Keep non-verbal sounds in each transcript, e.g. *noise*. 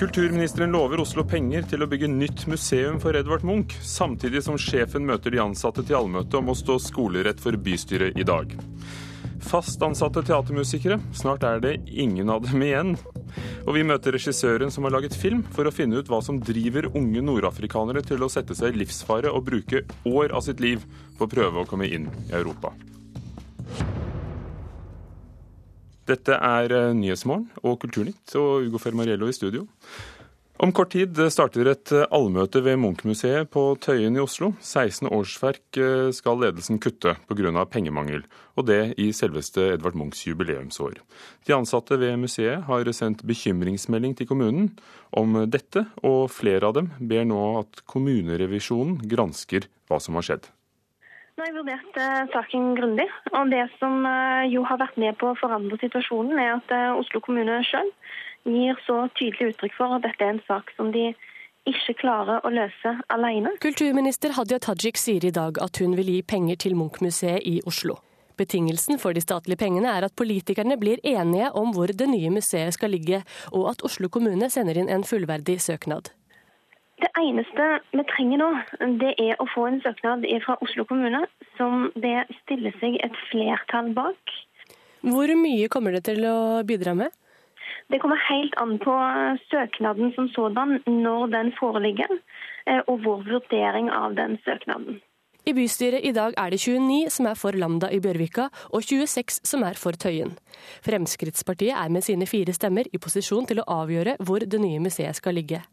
Kulturministeren lover Oslo penger til å bygge nytt museum for Edvard Munch, samtidig som sjefen møter de ansatte til allmøte om å stå skolerett for bystyret i dag. Fast ansatte teatermusikere, snart er det ingen av dem igjen. Og vi møter regissøren som har laget film for å finne ut hva som driver unge nordafrikanere til å sette seg i livsfare og bruke år av sitt liv på å prøve å komme inn i Europa. Dette er eh, Nyhetsmorgen og Kulturnytt og Ugo Fermariello i studio. Om kort tid starter et eh, allmøte ved Munch-museet på Tøyen i Oslo. 16 årsverk eh, skal ledelsen kutte pga. pengemangel, og det i selveste Edvard Munchs jubileumsår. De ansatte ved museet har sendt bekymringsmelding til kommunen om dette, og flere av dem ber nå at kommunerevisjonen gransker hva som har skjedd. Har jeg vurdert uh, saken grundig. og Det som uh, jo har vært med på å forandre situasjonen, er at uh, Oslo kommune sjøl gir så tydelig uttrykk for at dette er en sak som de ikke klarer å løse alene. Kulturminister Hadia Tajik sier i dag at hun vil gi penger til Munch-museet i Oslo. Betingelsen for de statlige pengene er at politikerne blir enige om hvor det nye museet skal ligge, og at Oslo kommune sender inn en fullverdig søknad. Det eneste vi trenger nå, det er å få en søknad fra Oslo kommune som det stiller seg et flertall bak. Hvor mye kommer det til å bidra med? Det kommer helt an på søknaden som sådan, når den foreligger, eh, og vår vurdering av den søknaden. I bystyret i dag er det 29 som er for Lambda i Bjørvika, og 26 som er for Tøyen. Fremskrittspartiet er med sine fire stemmer i posisjon til å avgjøre hvor det nye museet skal ligge.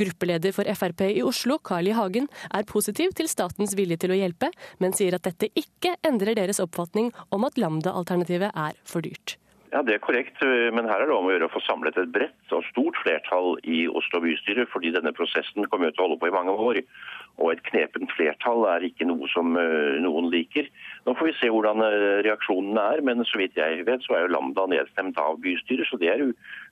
Gruppeleder for Frp i Oslo, Carl I. Hagen, er positiv til statens vilje til å hjelpe, men sier at dette ikke endrer deres oppfatning om at Lambda-alternativet er for dyrt. Ja, Det er korrekt, men her er det om å gjøre å få samlet et bredt og stort flertall i Oslo bystyre, fordi denne prosessen kommer til å holde på i mange år. Og et knepent flertall er ikke noe som eh, noen liker. Nå får vi se hvordan eh, reaksjonene er, men så vidt jeg vet så er jo Lambda nedstemt av bystyret, så det er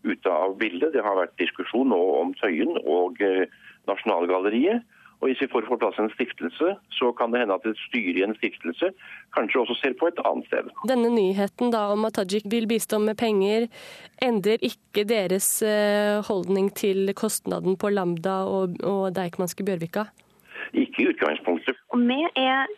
ute av bildet. Det har vært diskusjon nå om Tøyen og eh, Nasjonalgalleriet. Og Hvis vi får på plass en stiftelse, så kan det hende at et styre i en stiftelse kanskje også ser på et annet sted. Denne nyheten da om at Tajik vil bistå med penger, endrer ikke deres holdning til kostnaden på Lambda og, og Deichmanske Bjørvika? Ikke i utgangspunktet. Og vi er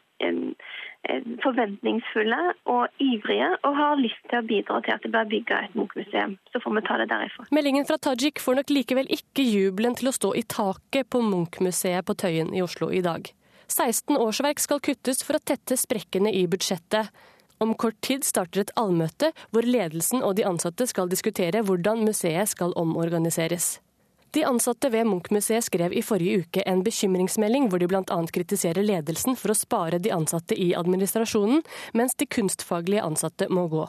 forventningsfulle og ivrige og har lyst til å bidra til at det blir bygga et Munch-museum. Så får vi ta det derifra. Meldingen fra Tajik får nok likevel ikke jubelen til å stå i taket på Munch-museet på Tøyen i Oslo i dag. 16 årsverk skal kuttes for å tette sprekkene i budsjettet. Om kort tid starter et allmøte hvor ledelsen og de ansatte skal diskutere hvordan museet skal omorganiseres. De ansatte ved Munch-museet skrev i forrige uke en bekymringsmelding hvor de bl.a. kritiserer ledelsen for å spare de ansatte i administrasjonen, mens de kunstfaglige ansatte må gå.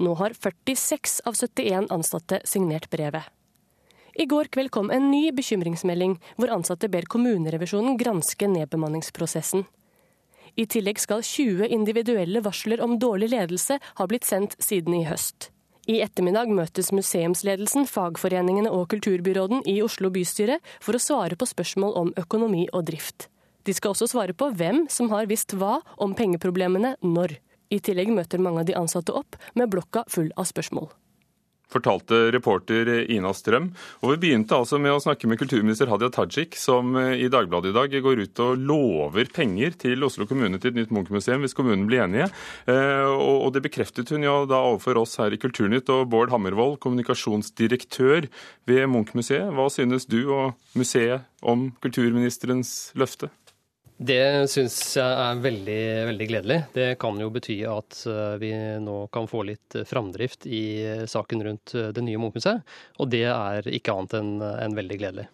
Nå har 46 av 71 ansatte signert brevet. I går kveld kom en ny bekymringsmelding hvor ansatte ber kommunerevisjonen granske nedbemanningsprosessen. I tillegg skal 20 individuelle varsler om dårlig ledelse ha blitt sendt siden i høst. I ettermiddag møtes museumsledelsen, fagforeningene og kulturbyråden i Oslo bystyre for å svare på spørsmål om økonomi og drift. De skal også svare på hvem som har visst hva om pengeproblemene når. I tillegg møter mange av de ansatte opp med blokka full av spørsmål fortalte reporter Ina Strøm. Og Vi begynte altså med å snakke med kulturminister Hadia Tajik, som eh, i Dagbladet i dag går ut og lover penger til Oslo kommune til et nytt Munch-museum hvis kommunen blir enige. Eh, og det bekreftet hun jo da overfor oss her i Kulturnytt. Og Bård Hammervoll, kommunikasjonsdirektør ved Munch-museet, hva synes du og museet om kulturministerens løfte? Det syns jeg er veldig, veldig gledelig. Det kan jo bety at eh, vi nå kan få litt framdrift i saken rundt eh, det nye Munch-museet. Og det er ikke annet enn en veldig gledelig.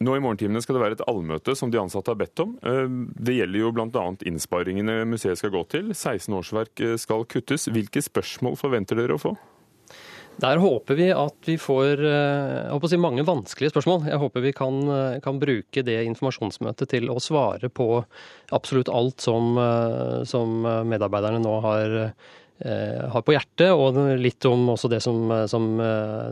Nå i morgentimene skal det være et allmøte som de ansatte har bedt om. Eh, det gjelder jo bl.a. innsparingene museet skal gå til. 16 årsverk skal kuttes. Hvilke spørsmål forventer dere å få? Der håper vi at vi får eh, si, mange vanskelige spørsmål. Jeg håper vi kan, eh, kan, bruke det informasjonsmøtet til å svare på absolutt alt som, eh, som medarbeiderne nå har, har, på hjertet, og litt om også det som, som,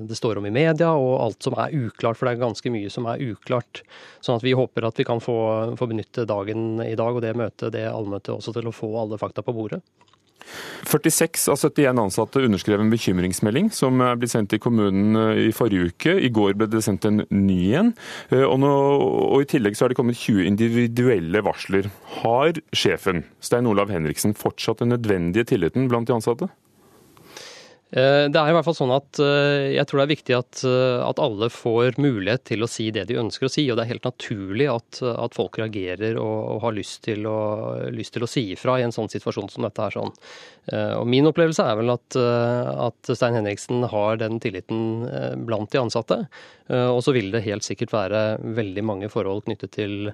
det står om i media, og alt som er uklart, for det er ganske mye som er uklart. Sånn at vi håper at vi kan få, få benytte dagen i dag og det møtet, det allmøtet, også til å få alle fakta på bordet. 46 av 71 ansatte underskrev en bekymringsmelding som er blitt sendt til kommunen eh, i forrige uke. I går ble det sendt en ny en. Eh, og, nå, og I tillegg så er det kommet 20 individuelle varsler. Har sjefen, Stein Olav Henriksen, fortsatt den nødvendige tilliten blant de ansatte? Eh, det er i hvert fall sånn at eh, jeg tror det er viktig at, eh, at, alle får mulighet til å si det de ønsker å si. Og det er helt naturlig at, at folk reagerer og, og har lyst til, å, lyst til, å, si ifra i en sånn situasjon som dette er sånn. Og min opplevelse er vel at, at Stein Henriksen har den tilliten blant de ansatte. Og så vil det helt sikkert være veldig mange forhold knyttet til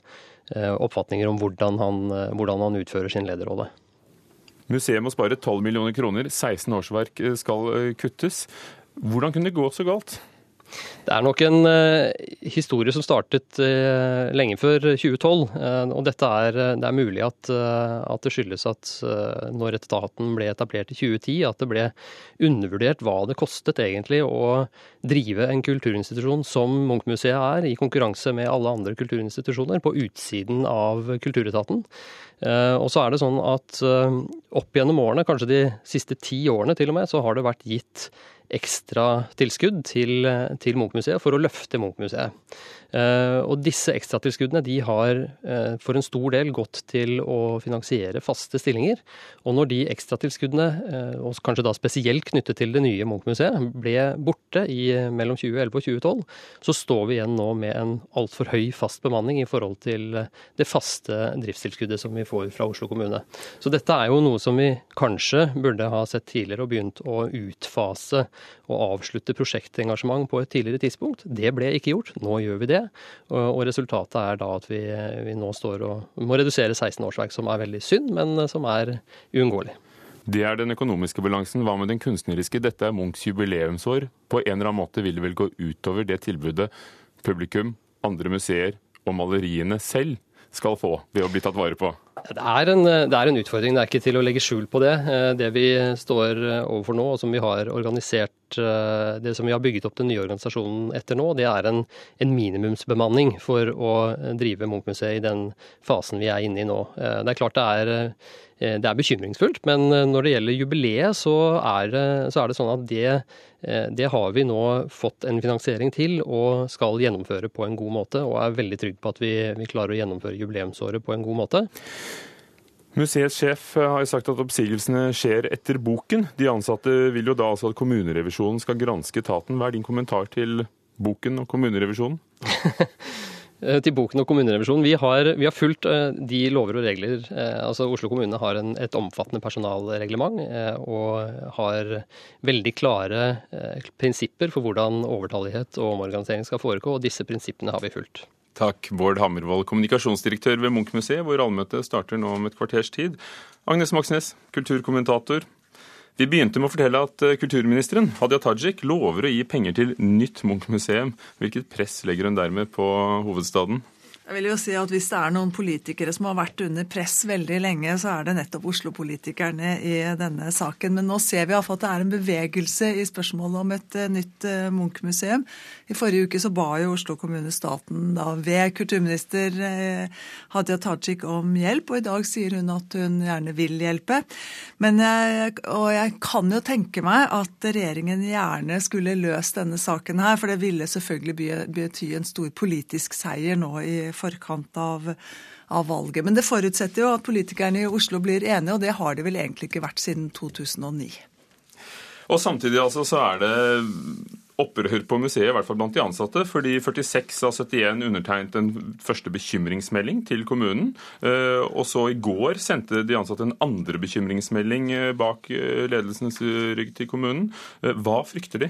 oppfatninger om hvordan han, hvordan han utfører sin lederrolle. Museet må spare 12 millioner kroner, 16 årsverk eh, skal eh, kuttes. Hvordan kunne det gå så galt? Det er nok en uh, historie som startet uh, lenge før 2012. Uh, og dette er, det er mulig at, at det skyldes at når etaten ble etablert i 2010, at det ble undervurdert hva det kostet egentlig å drive en kulturinstitusjon som Munchmuseet er, i konkurranse med alle andre kulturinstitusjoner, på utsiden av Kulturetaten. Og så er det sånn at opp gjennom årene, kanskje de siste ti årene til og med, så har det vært gitt ekstra tilskudd til, til Munchmuseet for å løfte Munchmuseet. Eh, og disse ekstratilskuddene de har eh, for en stor del gått til å finansiere faste stillinger. Og når de ekstratilskuddene, eh, og kanskje da spesielt knyttet til det nye Munch-museet, ble borte i mellom 2011 og 2012, så står vi igjen nå med en altfor høy fast bemanning i forhold til det faste driftstilskuddet som vi får fra Oslo kommune. Så dette er jo noe som vi kanskje burde ha sett tidligere og begynt å utfase og avslutte prosjektengasjement på et tidligere tidspunkt. Det ble ikke gjort. Nå gjør vi det. Og, resultatet er da at vi, vi nå står og må redusere 16 årsverk, som er veldig synd, men som er uunngåelig. Det er den økonomiske balansen. Hva med den kunstneriske? Dette er Munchs jubileumsår. På en eller annen måte vil det vel gå utover det tilbudet publikum, andre museer og maleriene selv skal få ved å bli tatt vare på? Det er, en, det er, en, utfordring, det er ikke til å legge skjul på det. Eh, det vi står overfor nå, og som vi har organisert, eh, det som vi har bygget opp den nye organisasjonen etter nå, det er en, en minimumsbemanning for å drive Munchmuseet i den fasen vi er inne i nå. Eh, det er klart det er Eh, det er bekymringsfullt, men eh, når det gjelder jubileet, så er det, så er det sånn at det, eh, det, har vi nå fått en finansiering til og skal gjennomføre på en god måte. Og er veldig trygg på at vi, vi klarer å gjennomføre jubileumsåret på en god måte. Museets sjef har sagt at oppsigelsene skjer etter boken. De ansatte vil jo da altså at kommunerevisjonen skal granske etaten. Hva er din kommentar til boken og kommunerevisjonen? *laughs* Eh, til boken og kommunerevisjonen. Vi har, vi har fulgt eh, de lover og regler. Eh, altså Oslo kommune har en, et omfattende personalreglement og har veldig klare prinsipper for hvordan overtallighet og omorganisering skal foregå, og disse prinsippene har vi fulgt. Takk, Bård Hammervoll, kommunikasjonsdirektør ved Munch-museet, hvor allmøtet starter nå om et kvarters tid. Agnes Moxnes, kulturkommentator. Vi begynte med å fortelle at eh, kulturministeren Hadia Tajik lover å gi penger til nytt Munch-museum. Hvilket press legger hun dermed på hovedstaden? Jeg vil jo si at Hvis det er noen politikere som har vært under press veldig lenge, så er det nettopp Oslo-politikerne i denne saken. Men nå ser vi at det er en bevegelse i spørsmålet om et eh, nytt eh, Munch-museum. I forrige uke så ba jo Oslo kommune staten da ved kulturminister eh, Hadia Tajik om hjelp, og i dag sier hun at hun gjerne vil hjelpe. Men jeg, og jeg kan jo tenke meg at regjeringen gjerne skulle løst denne saken her, for det ville selvfølgelig bety en stor politisk seier nå i forkant av, av valget. Men det forutsetter jo at politikerne i Oslo blir enige, og det har de vel egentlig ikke vært siden 2009. Og samtidig altså så er det opprør på museet, i hvert fall blant de ansatte, fordi 46 av 71 undertegnet en første bekymringsmelding til kommunen. Eh, og så i går sendte de ansatte en andre bekymringsmelding eh, bak eh, ledelsens rygg til kommunen. Hva frykter de?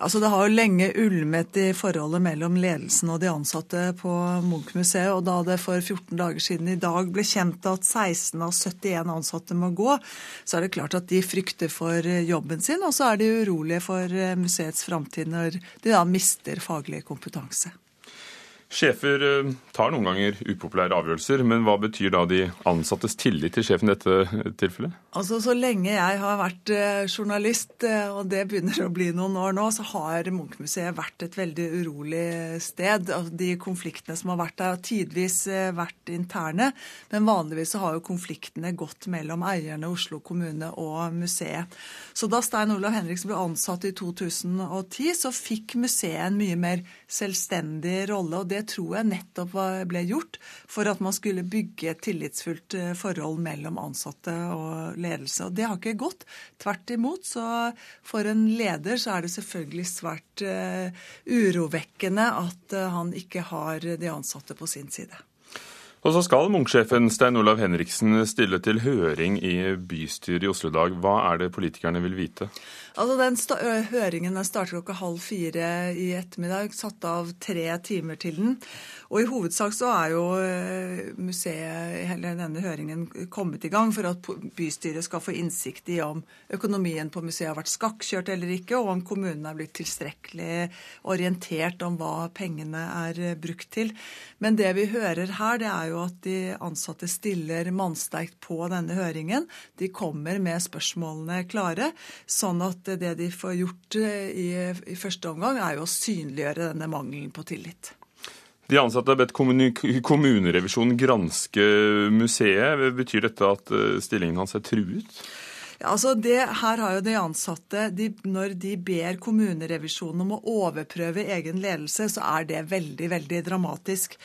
Altså, det har jo lenge ulmet i forholdet mellom ledelsen og de ansatte på Munch-museet. Og da det for 14 dager siden i dag ble kjent at 16 av 71 ansatte må gå, så er det klart at de frykter for jobben sin, og så er de urolige for museets framtid når de da mister faglig kompetanse. Sjefer eh, tar noen ganger upopulære avgjørelser, men hva betyr da de ansattes tillit til sjefen i dette tilfellet? Altså, Så lenge jeg har vært eh, journalist, eh, og det begynner å bli noen år nå, så har Munchmuseet vært et veldig urolig sted. De konfliktene som har vært der, har tidvis vært interne, men vanligvis så har jo konfliktene gått mellom eierne, Oslo kommune og museet. Så da Stein Olav Henriksen ble ansatt i 2010, så fikk museet en mye mer selvstendig rolle. og det det tror jeg nettopp ble gjort for at man skulle bygge et tillitsfullt eh, forhold mellom ansatte og ledelse. Og det har ikke gått. Tvert imot. Så for en leder så er det selvfølgelig svært uh, urovekkende at uh, han ikke har de ansatte på sin side. Og så skal Munch-sjefen Stein Olav Henriksen stille til høring i bystyret i Oslo i dag. Hva er det politikerne vil vite? Altså, den Høringen den starter klokka halv fire i ettermiddag. Satt av tre timer til den. Og i hovedsak så er jo museet, hele denne høringen, kommet i gang for at bystyret skal få innsikt i om økonomien på museet har vært skakkjørt eller ikke, og om kommunen er blitt tilstrekkelig orientert om hva pengene er brukt til. Men det vi hører her, det er jo at de ansatte stiller mannsterkt på denne høringen. De kommer med spørsmålene klare, sånn at det de får gjort eh, i, i første omgang, er jo å synliggjøre denne mangelen på tillit. De ansatte har bedt kommunerevisjonen granske museet. Betyr dette at eh, stillingen hans er truet? Altså det, her har jo de ansatte, de, Når de ber kommunerevisjonen om å overprøve egen ledelse, så er det veldig veldig dramatisk.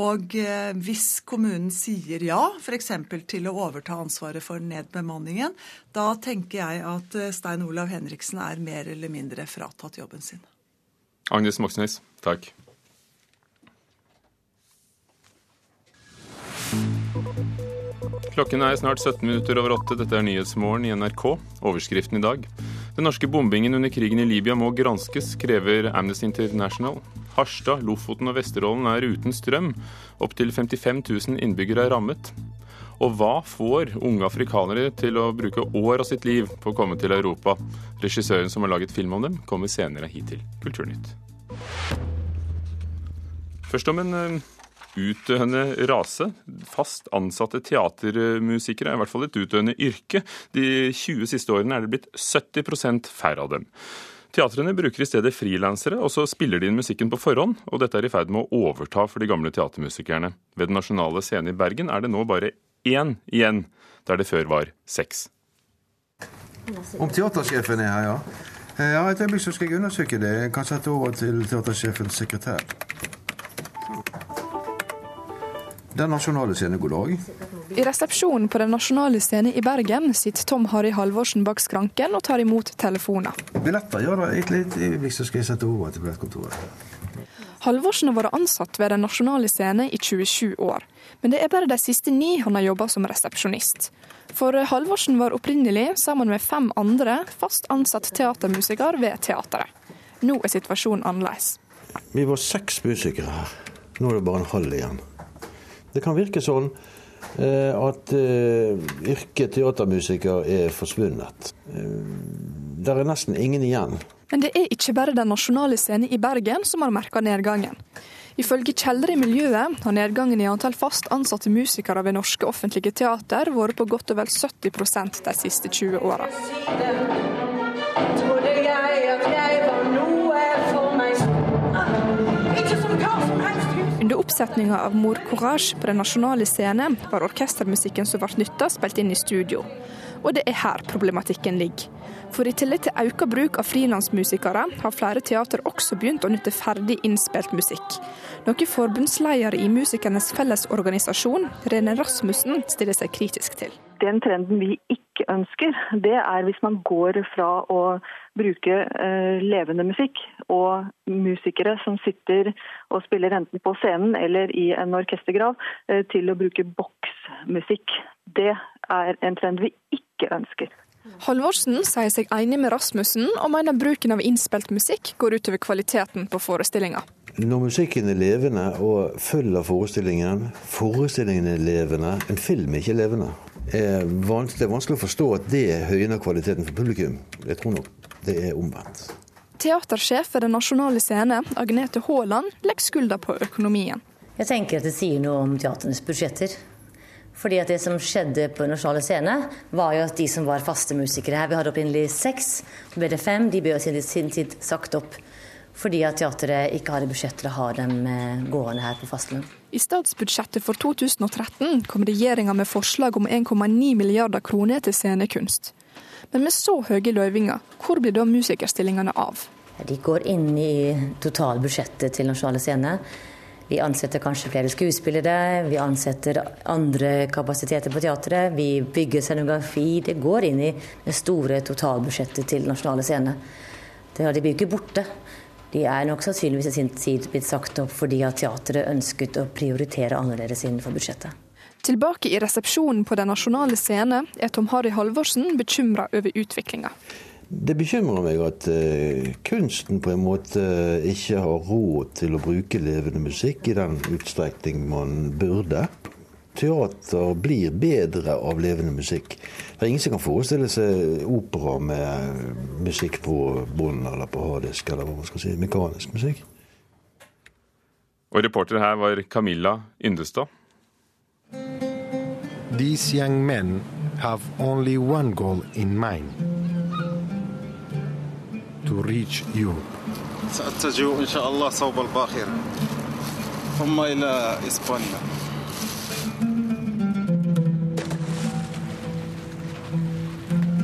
Og eh, hvis kommunen sier ja, f.eks. til å overta ansvaret for nedbemanningen, da tenker jeg at eh, Stein Olav Henriksen er mer eller mindre fratatt jobben sin. Agnes Moxnes, takk. Klokken er snart 17 minutter over åtte. Dette er Nyhetsmorgen i NRK. Overskriften i dag. Den norske bombingen under krigen i Libya må granskes, krever Amnesty International. Harstad, Lofoten og Vesterålen er uten strøm. Opptil 55 000 innbyggere er rammet. Og hva får unge afrikanere til å bruke år av sitt liv på å komme til Europa? Regissøren som har laget film om dem, kommer senere hit til Kulturnytt. Først om en eh, utdøende rase. Fast ansatte teatermusikere er i hvert fall et utdøende yrke. De 20 siste årene er det blitt 70% færre av dem. Teatrene bruker i stedet frilansere, og så spiller de inn musikken på forhånd. Og dette er i ferd med å overta for de gamle teatermusikerne. Ved Den nasjonale scene i Bergen er det nå bare én igjen, der det før var seks. Om teatersjefen er her, ja. Eh, ja, Et øyeblikk så skal jeg undersøke det. Jeg kan sette over til teatersjefens sekretær. Den nasjonale scene, god dag. I resepsjonen på Den nasjonale scene i Bergen sitter Tom Harry Halvorsen bak skranken og tar imot telefoner. Billetter, ja da. Et lite øyeblikk, så skal jeg sette over til billettkontoret. Halvorsen har vært ansatt ved Den nasjonale scene i 27 år, men det er bare de siste ni han har jobba som resepsjonist. For Halvorsen var opprinnelig, sammen med fem andre, fast ansatt teatermusiker ved teateret. Nå er situasjonen annerledes. Vi var seks musikere her. Nå er det bare en halv igjen. Det kan virke sånn eh, at eh, yrket teatermusiker er forsvunnet. Eh, der er nesten ingen igjen. Men det er ikke bare Den nasjonale scenen i Bergen som har merka nedgangen. Ifølge kjelder i miljøet har nedgangen i antall fast ansatte musikere ved norske offentlige teater vært på godt og vel 70% de siste 20 åra. Oppsetninga av Mor Courage på Den nasjonale scene var orkestermusikken som ble nytta, spilt inn i studio. Og det er her problematikken ligger. For i tillegg til økt bruk av frilansmusikere, har flere teater også begynt å nytte ferdig innspilt musikk. Noe forbundsleder i Musikernes Fellesorganisasjon, Rene Rasmussen, stiller seg kritisk til. Den trenden vi ikke ønsker, det er hvis man går fra å bruke eh, levende musikk og musikere som sitter og spiller enten på scenen eller i en orkestergrav, eh, til å bruke boksmusikk. Det er en trend vi ikke ønsker. Halvorsen sier seg enig med Rasmussen og mener bruken av innspilt musikk går utover kvaliteten på forestillinga. Når musikken er levende og følger forestillingen, forestillingen er levende, en film er ikke levende. Det er vanskelig å forstå at det høyner kvaliteten for publikum. Jeg tror nok det er omvendt. teatersjef ved Den nasjonale scene, Agnete Haaland, legger skylda på økonomien. Jeg tenker at det sier noe om teatrenes budsjetter. Fordi at Det som skjedde på Nasjonale Scene, var jo at de som var faste musikere her Vi hadde opprinnelig seks, så ble det fem. De ble i sin tid sagt opp fordi at teateret ikke hadde budsjett til å ha dem eh, gående her på fastlønn. I statsbudsjettet for 2013 kom regjeringa med forslag om 1,9 milliarder kroner til scenekunst. Men med så høye løyvinger, hvor blir da musikerstillingene av? De går inn i totalbudsjettet til Nasjonale Scene. Vi ansetter kanskje flere skuespillere, vi ansetter andre kapasiteter på teatret. Vi bygger scenografi. Det går inn i det store totalbudsjettet til Nasjonale Scene. Det de blir ikke borte. De er nok sannsynligvis i sin tid blitt sagt opp fordi at teatret ønsket å prioritere annerledes innenfor budsjettet. Tilbake i resepsjonen på Den nasjonale scene er Tom Harry Halvorsen bekymra over utviklinga. Det bekymrer meg at uh, kunsten på en måte ikke har råd til å bruke levende musikk i den utstrekning man burde. Teater blir bedre av levende musikk. Det er ingen som kan forestille seg opera med musikk på bånd eller på harddisk, eller hva man skal si, mekanisk musikk. Og reporter her var Camilla Yndestad. These young men have only one goal in mind to reach Europe. سأتجه إن شاء الله صوب الباخرة ثم إلى إسبانيا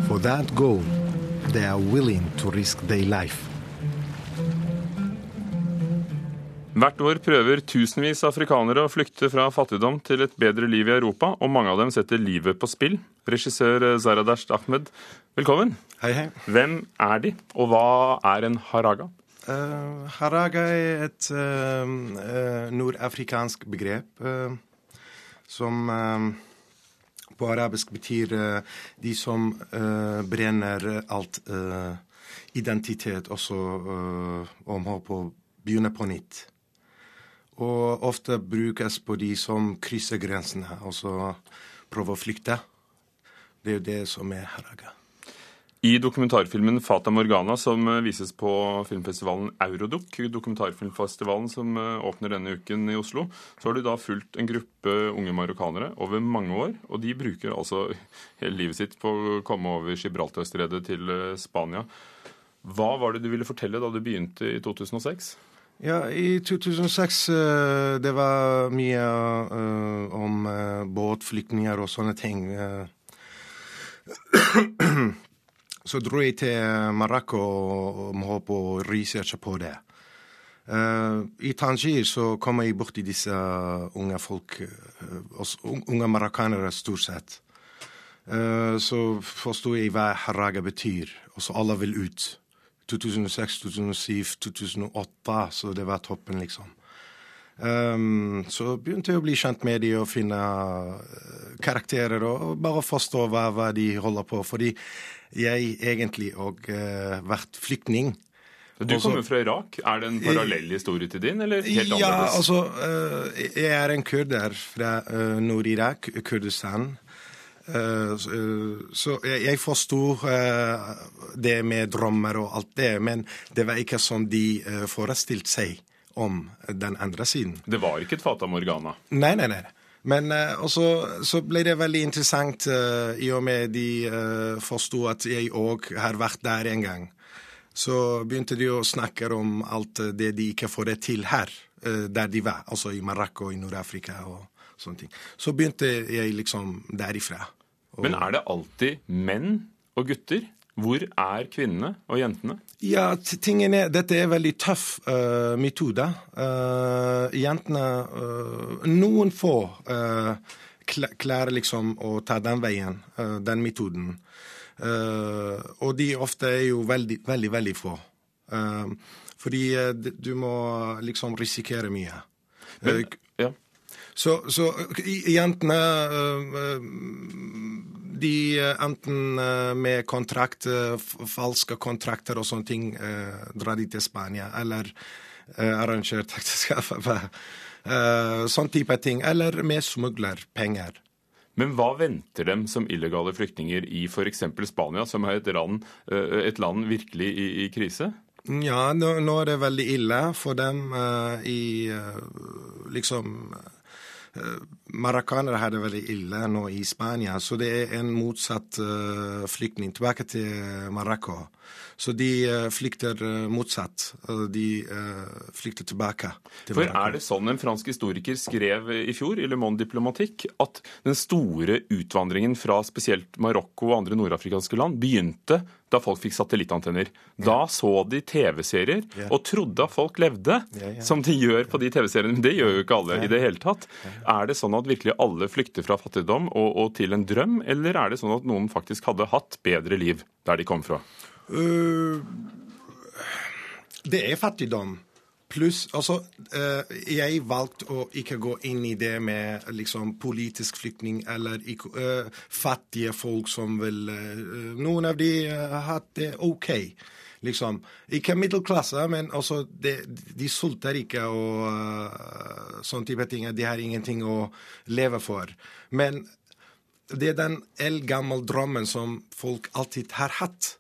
For that goal, they are willing to risk their life. Hvert år prøver tusenvis av afrikanere å flykte fra fattigdom til et bedre liv i Europa, og mange av dem setter livet på spill. Regissør Zaradash Ahmed, velkommen. Hei, hei. Hvem er de, og hva er en haraga? Uh, haraga er et uh, uh, nordafrikansk begrep som på arabisk betyr de som brenner alt identitet, også om å begynne på nytt. Og ofte brukes på de som krysser grensene, og så prøver å flykte. Det er jo det som er haraga. I dokumentarfilmen 'Fata Morgana', som vises på filmfestivalen Eurodoc, dokumentarfilmfestivalen som åpner denne uken i Oslo, så har du da fulgt en gruppe unge marokkanere over mange år. Og de bruker altså *laughs* hele livet sitt på å komme over Gibraltarstredet til Spania. Hva var det du ville fortelle da du begynte i 2006? Ja, I 2006 det var mye om båtflyktninger og sånne ting. *clears throat* Så dro jeg til Marokko med håp å researche på det. I Tangier så kom jeg borti disse unge folk, unge marokkanere stort sett. Så forsto jeg hva haraga betyr, og så alle vil ut. 2006, 2007, 2008, så det var toppen, liksom. Um, så begynte jeg å bli kjent med dem og finne karakterer og bare forstå hva, hva de holder på. Fordi jeg egentlig òg uh, vært flyktning. Du kommer fra Irak. Er det en parallell historie til din, eller helt annerledes? Ja, altså, uh, jeg er en kurder fra uh, Nord-Irak, Kurdistan. Så jeg, forsto det med drømmer og alt det, men det var ikke som de forestilte seg om den andre siden. Det var ikke et Fata Morgana? Nei, nei, nei. Men også, så ble det veldig interessant i og med de uh, forsto at jeg òg har vært der en gang. Så begynte de å snakke om alt det de ikke får det til her, der de var. Altså i Marokko, i Nord-Afrika og sånne ting. Så begynte jeg liksom derifra. Men er det alltid menn og gutter? Hvor er kvinnene og jentene? Ja, tingen er, Dette er veldig tøff uh, metode. Uh, jentene uh, Noen få klarer liksom å ta den veien, den metoden. og de ofte er jo veldig, veldig, veldig få. fordi du må liksom risikere mye. Men. Så, så jentene de enten med kontrakt, falske kontrakter og sånne ting, drar de til Spania, eller arrangert ekteskap. Sånn type ting. Eller med smuglerpenger. Men hva venter dem som illegale flyktninger i f.eks. Spania, som er et land, et land virkelig i, i, krise? Ja, nå, nå, er det veldig ille for dem uh, i uh, liksom Marokkanere har det veldig ille nå i Spania, så det er en motsatt flyktning tilbake til Marokko. Så de uh, flykter motsatt. De flykter tilbake. Til For er det sånn en fransk historiker skrev i fjor i Le Monde Diplomatique, at den store utvandringen fra spesielt Marokko og andre nordafrikanske land begynte da folk fikk satellittantenner. Da så de TV-serier og trodde at folk levde som de gjør på de TV-seriene. Men det gjør jo ikke alle i det hele tatt. Er det sånn at virkelig alle flykter fra fattigdom og, og til en drøm, eller er det sånn at noen faktisk hadde hatt bedre liv der de kom fra? Uh, det er fattigdom. Pluss Altså, uh, jeg valgte å ikke gå inn i det med liksom politisk flyktning eller uh, fattige folk som vil Noen av de har hatt det OK. Liksom. Ikke middelklasse, men altså, de, de sulter ikke og uh, sånne type ting. De har ingenting å leve for. Men det er den eldgamle drømmen som folk alltid har hatt.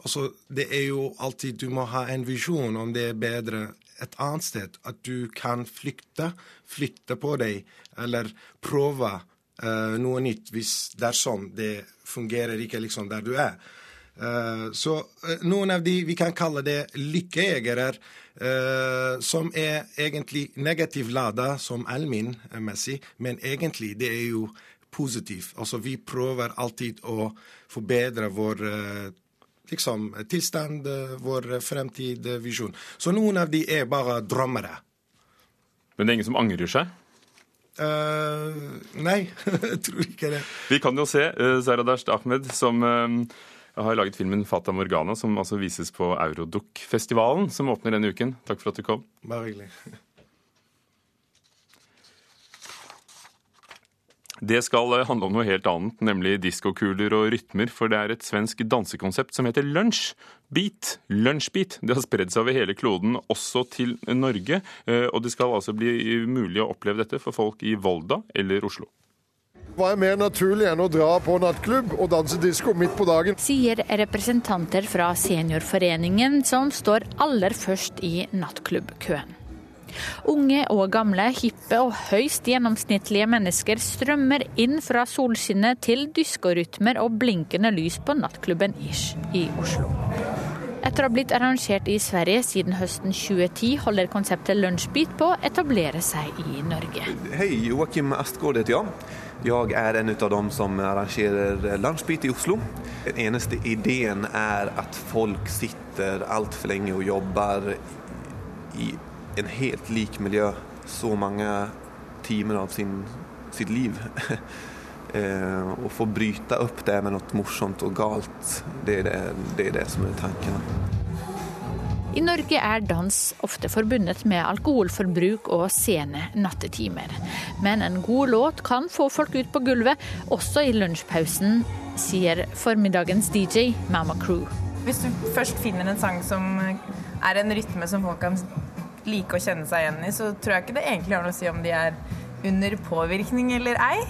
Altså, det er jo alltid Du må ha en visjon om det er bedre et annet sted. At du kan flykte, flytte på deg, eller prøve uh, noe nytt hvis er sånn. Det fungerer ikke liksom der du er. Uh, så uh, noen av de vi kan kalle det lykkejegere, som er egentlig negativt lada som allmennmessig, men egentlig det er jo positivt. Altså vi prøver alltid å forbedre vår liksom, tilstand, eh, vår fremtid, eh, visjon. Så noen av de er bare drømmere. Men det er ingen som angrer seg? Uh, nei, *laughs* jeg tror ikke det. Vi kan jo se uh, Zaradasht Ahmed, som uh, har laget filmen 'Fata Morgana', som altså vises på Euroduk-festivalen, som åpner denne uken. Takk for at du kom. Bare hyggelig. Det skal eh, handle om noe helt annet, nemlig diskokuler og rytmer. For det er et svensk dansekonsept som heter lunsj. Beat, lunsjbeat. Det har spredd seg over hele kloden, også til Norge. Eh, og det skal altså bli mulig å oppleve dette for folk i Volda eller Oslo. Hva er mer naturlig enn å dra på nattklubb og danse disko midt på dagen? Sier representanter fra Seniorforeningen, som står aller først i nattklubbkøen. Unge og gamle, hippe og høyst gjennomsnittlige mennesker strømmer inn fra solskinnet til dyskorytmer og blinkende lys på nattklubben Ish i Oslo. Etter å ha blitt arrangert i Sverige siden høsten 2010, holder konseptet Lunsjbit på å etablere seg i Norge. Hei, Joakim Astgård heter jeg. Jeg er en av dem som arrangerer Lunsjbit i Oslo. Den eneste ideen er at folk sitter altfor lenge og jobber i en helt lik miljø så mange timer av sin, sitt liv. *laughs* eh, å få bryte opp det med noe morsomt og galt, det er det, det er det, som er tanken. I Norge er dans ofte forbundet med alkoholforbruk og sene nattetimer. Men en god låt kan få folk ut på gulvet, også i lunsjpausen, sier formiddagens DJ Mama Crew. Hvis du først finner en sang som er en rytme som folk kan like å kjenne seg igjen i, så tror jeg ikke det egentlig har noe å si om de er under påvirkning eller ei,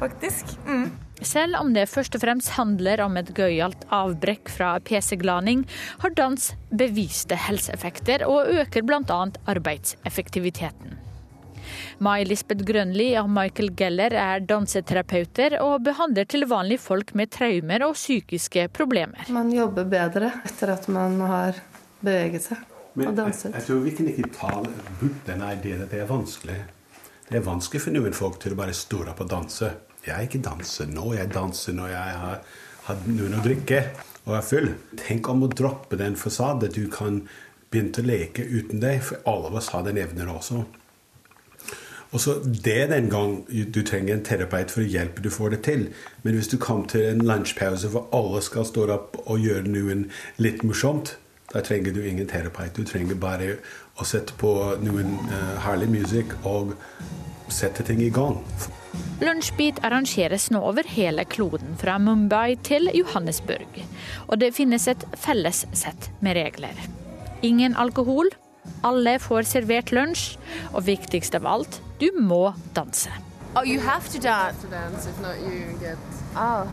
faktisk. Mm. Selv om det først og fremst handler om et gøyalt avbrekk fra PC-glaning, har dans beviste helseeffekter og øker bl.a. arbeidseffektiviteten. Mai Lisbeth Grønli og Michael Geller er danseterapeuter og behandler til vanlig folk med traumer og psykiske problemer. Man jobber bedre etter at man har beveget seg. Men jeg, jeg, tror vi kan ikke ta bort den ideen at det er vanskelig. Det er vanskelig for noen folk til å bare stå opp og danse. Jeg er ikke danser nå, jeg danser når jeg har hatt noen å drikke og er full. Tenk om å droppe den fasade. Du kan begynne å leke uten deg, for alle av oss har den evnen også. Og så Det den gang du trenger en terapeut for å hjelpe du får det til. Men hvis du kommer til en lunsjpause hvor alle skal stå opp og gjøre noe litt morsomt, da trenger du ingen terapeut. Du trenger bare å sette på noen uh, herlig musikk og sette ting i gang. Lunsjbit arrangeres nå over hele kloden, fra Mumbai til Johannesburg. Og det finnes et felles sett med regler. Ingen alkohol, alle får servert lunsj, og viktigst av alt, du må danse. Oh, you have to dance. To dance if not you get... oh.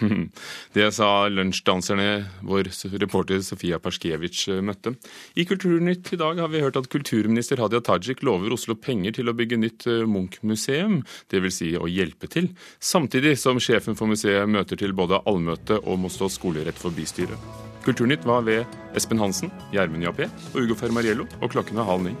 *laughs* Det sa lunsjdanserne vår reporter Sofia Perskevitsj eh, møtte. I Kulturnytt i dag har vi hørt at kulturminister Hadia Tajik lover Oslo penger til å bygge nytt eh, Munch-museum, dvs. Si å hjelpe til, samtidig som sjefen for museet møter til både allmøte og må stå skolerett for bystyret. Kulturnytt var ved Espen Hansen, Gjermund Jappé og Ugo Fermariello, og klokken er halv ni.